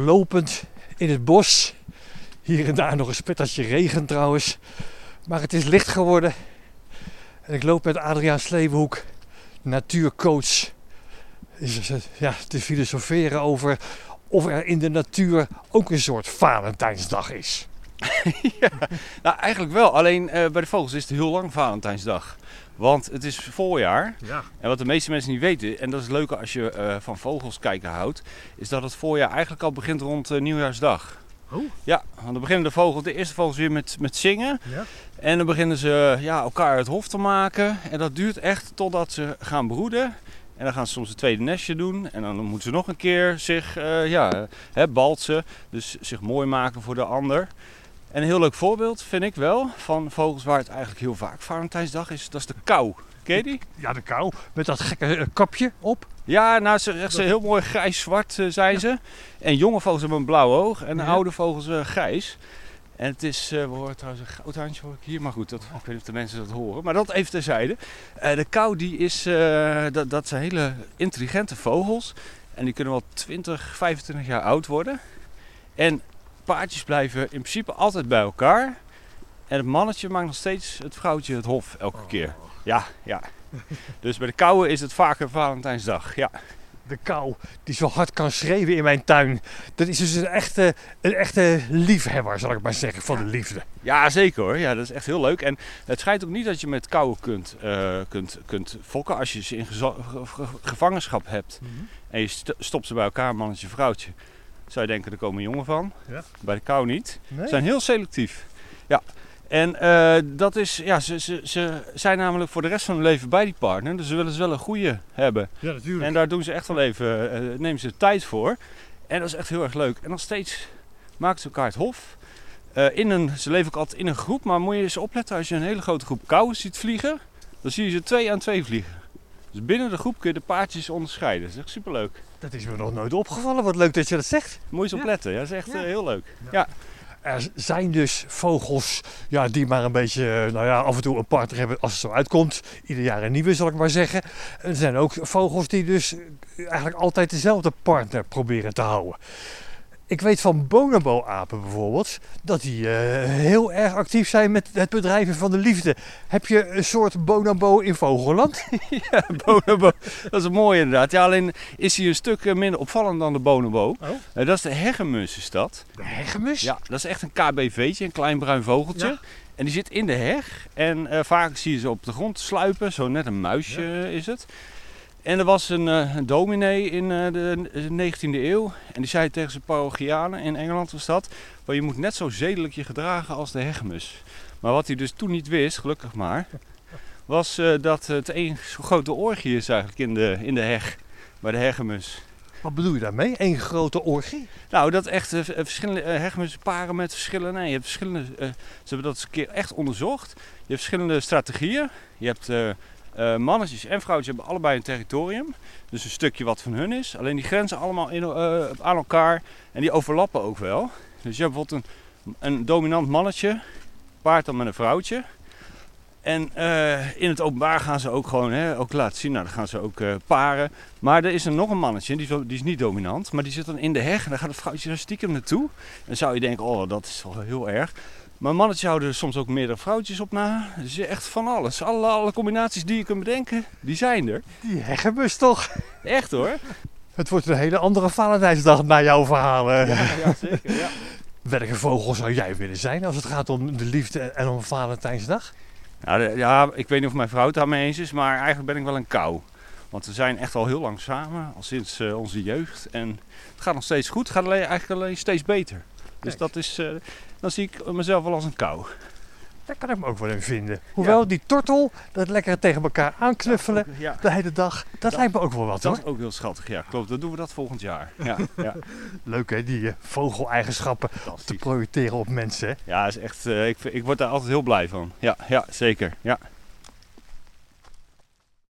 Lopend in het bos. Hier en daar nog een spittertje regen trouwens. Maar het is licht geworden. En ik loop met Adriaan Sleewenhoek, natuurcoach. Ja, te filosoferen over of er in de natuur ook een soort Valentijnsdag is. ja, nou eigenlijk wel. Alleen eh, bij de vogels is het heel lang Valentijnsdag. Want het is voorjaar. Ja. En wat de meeste mensen niet weten, en dat is het leuke als je eh, van vogels kijken houdt, is dat het voorjaar eigenlijk al begint rond eh, Nieuwjaarsdag. Oh. Ja, want dan beginnen de vogels, de eerste vogels weer met, met zingen. Ja. En dan beginnen ze ja, elkaar het hof te maken. En dat duurt echt totdat ze gaan broeden. En dan gaan ze soms een tweede nestje doen. En dan moeten ze nog een keer zich uh, ja, hè, baltsen. Dus zich mooi maken voor de ander. En een heel leuk voorbeeld vind ik wel van vogels waar het eigenlijk heel vaak Valentijnsdag is. Dat is de kou. Ken je die? Ja, de kou. Met dat gekke uh, kapje op. Ja, nou, ze, echt ze heel mooi grijs-zwart uh, zijn ja. ze. En jonge vogels hebben een blauw oog en ja. oude vogels uh, grijs. En het is, uh, we horen trouwens een goudhaantje hoor ik hier, maar goed, dat, ik weet niet of de mensen dat horen. Maar dat even terzijde. De kou die is, dat, dat zijn hele intelligente vogels. En die kunnen wel 20, 25 jaar oud worden. En paardjes blijven in principe altijd bij elkaar. En het mannetje maakt nog steeds het vrouwtje het hof elke oh. keer. Ja, ja. Dus bij de kouwen is het vaker Valentijnsdag, ja de kou die zo hard kan schreeuwen in mijn tuin. Dat is dus een echte, een echte liefhebber, zal ik maar zeggen, van de liefde. Ja, zeker hoor. Ja, dat is echt heel leuk. En het schijnt ook niet dat je met kauwen kunt, uh, kunt, kunt fokken als je ze in gevangenschap hebt. Mm -hmm. En je st stopt ze bij elkaar, mannetje, vrouwtje. Zou je denken, er komen jongen van. Ja. Bij de kou niet. Nee. Ze zijn heel selectief. Ja. En uh, dat is, ja, ze, ze, ze zijn namelijk voor de rest van hun leven bij die partner. Dus ze willen ze wel een goede hebben. Ja, natuurlijk. En daar doen ze echt wel even, uh, nemen ze de tijd voor. En dat is echt heel erg leuk. En nog steeds maken ze elkaar het hof. Uh, in een, ze leven ook altijd in een groep, maar moet je eens opletten als je een hele grote groep kauwen ziet vliegen. Dan zie je ze twee aan twee vliegen. Dus binnen de groep kun je de paardjes onderscheiden. Dat is echt superleuk. Dat is me nog nooit opgevallen. Wat leuk dat je dat zegt. Moet je eens opletten. Ja, dat is echt ja. heel leuk. ja. ja. Er zijn dus vogels ja, die maar een beetje, nou ja, af en toe een partner hebben als het zo uitkomt. Ieder jaar een nieuwe, zal ik maar zeggen. Er zijn ook vogels die dus eigenlijk altijd dezelfde partner proberen te houden. Ik weet van bonobo-apen bijvoorbeeld dat die uh, heel erg actief zijn met het bedrijven van de liefde. Heb je een soort bonobo in Vogelland? ja, bonobo. Dat is mooi inderdaad. Ja, alleen is hij een stuk minder opvallend dan de bonobo. Oh. Uh, dat is de hegemus is dat. De hegemus? Ja, dat is echt een KBV'tje, een klein bruin vogeltje. Ja. En die zit in de heg. En uh, vaak zie je ze op de grond sluipen. Zo net een muisje ja. is het. En er was een, een dominee in uh, de 19e eeuw. En die zei tegen zijn parochianen, in Engeland was dat... Well, je moet net zo zedelijk je gedragen als de hegemus. Maar wat hij dus toen niet wist, gelukkig maar... was uh, dat het een zo grote orgie is eigenlijk in de, in de heg. Bij de hegemus. Wat bedoel je daarmee? Eén grote orgie? Nou, dat echt uh, verschillende uh, hegemusparen met verschillende... Nee, je hebt verschillende... Uh, ze hebben dat eens een keer echt onderzocht. Je hebt verschillende strategieën. Je hebt... Uh, mannetjes en vrouwtjes hebben allebei een territorium. Dus een stukje wat van hun is. Alleen die grenzen allemaal in, uh, aan elkaar. En die overlappen ook wel. Dus je hebt bijvoorbeeld een, een dominant mannetje. Paard dan met een vrouwtje. En uh, in het openbaar gaan ze ook gewoon hè, ook laten zien. Nou, dan gaan ze ook paren. Maar er is er nog een mannetje. Die is, die is niet dominant. Maar die zit dan in de heg. En dan gaat het vrouwtje daar stiekem naartoe. En dan zou je denken, oh dat is wel heel erg. Maar mannetjes houden soms ook meerdere vrouwtjes op na. Dus echt van alles. Alle, alle combinaties die je kunt bedenken, die zijn er. Die hegemus toch? Echt hoor. Het wordt een hele andere Valentijnsdag na jouw verhalen. Ja, ja zeker. Ja. Welke vogel zou jij willen zijn als het gaat om de liefde en om Valentijnsdag? Nou, de, ja, ik weet niet of mijn vrouw het daarmee eens is, maar eigenlijk ben ik wel een kou. Want we zijn echt al heel lang samen, al sinds uh, onze jeugd. En het gaat nog steeds goed, het gaat alleen, eigenlijk alleen steeds beter. Dus dat is, uh, dan zie ik mezelf wel als een kou. Daar kan ik me ook wel in vinden. Hoewel ja. die tortel, dat lekker tegen elkaar aanknuffelen ja, ja. de hele dag, dat, dat, lijkt me ook wel wat dat hoor. Dat is ook heel schattig, ja klopt. Dan doen we dat volgend jaar. Ja, ja. Leuk hè, die uh, vogeleigenschappen te projecteren op mensen. Hè? Ja, is echt, uh, ik, ik word daar altijd heel blij van. Ja, ja zeker. Ja.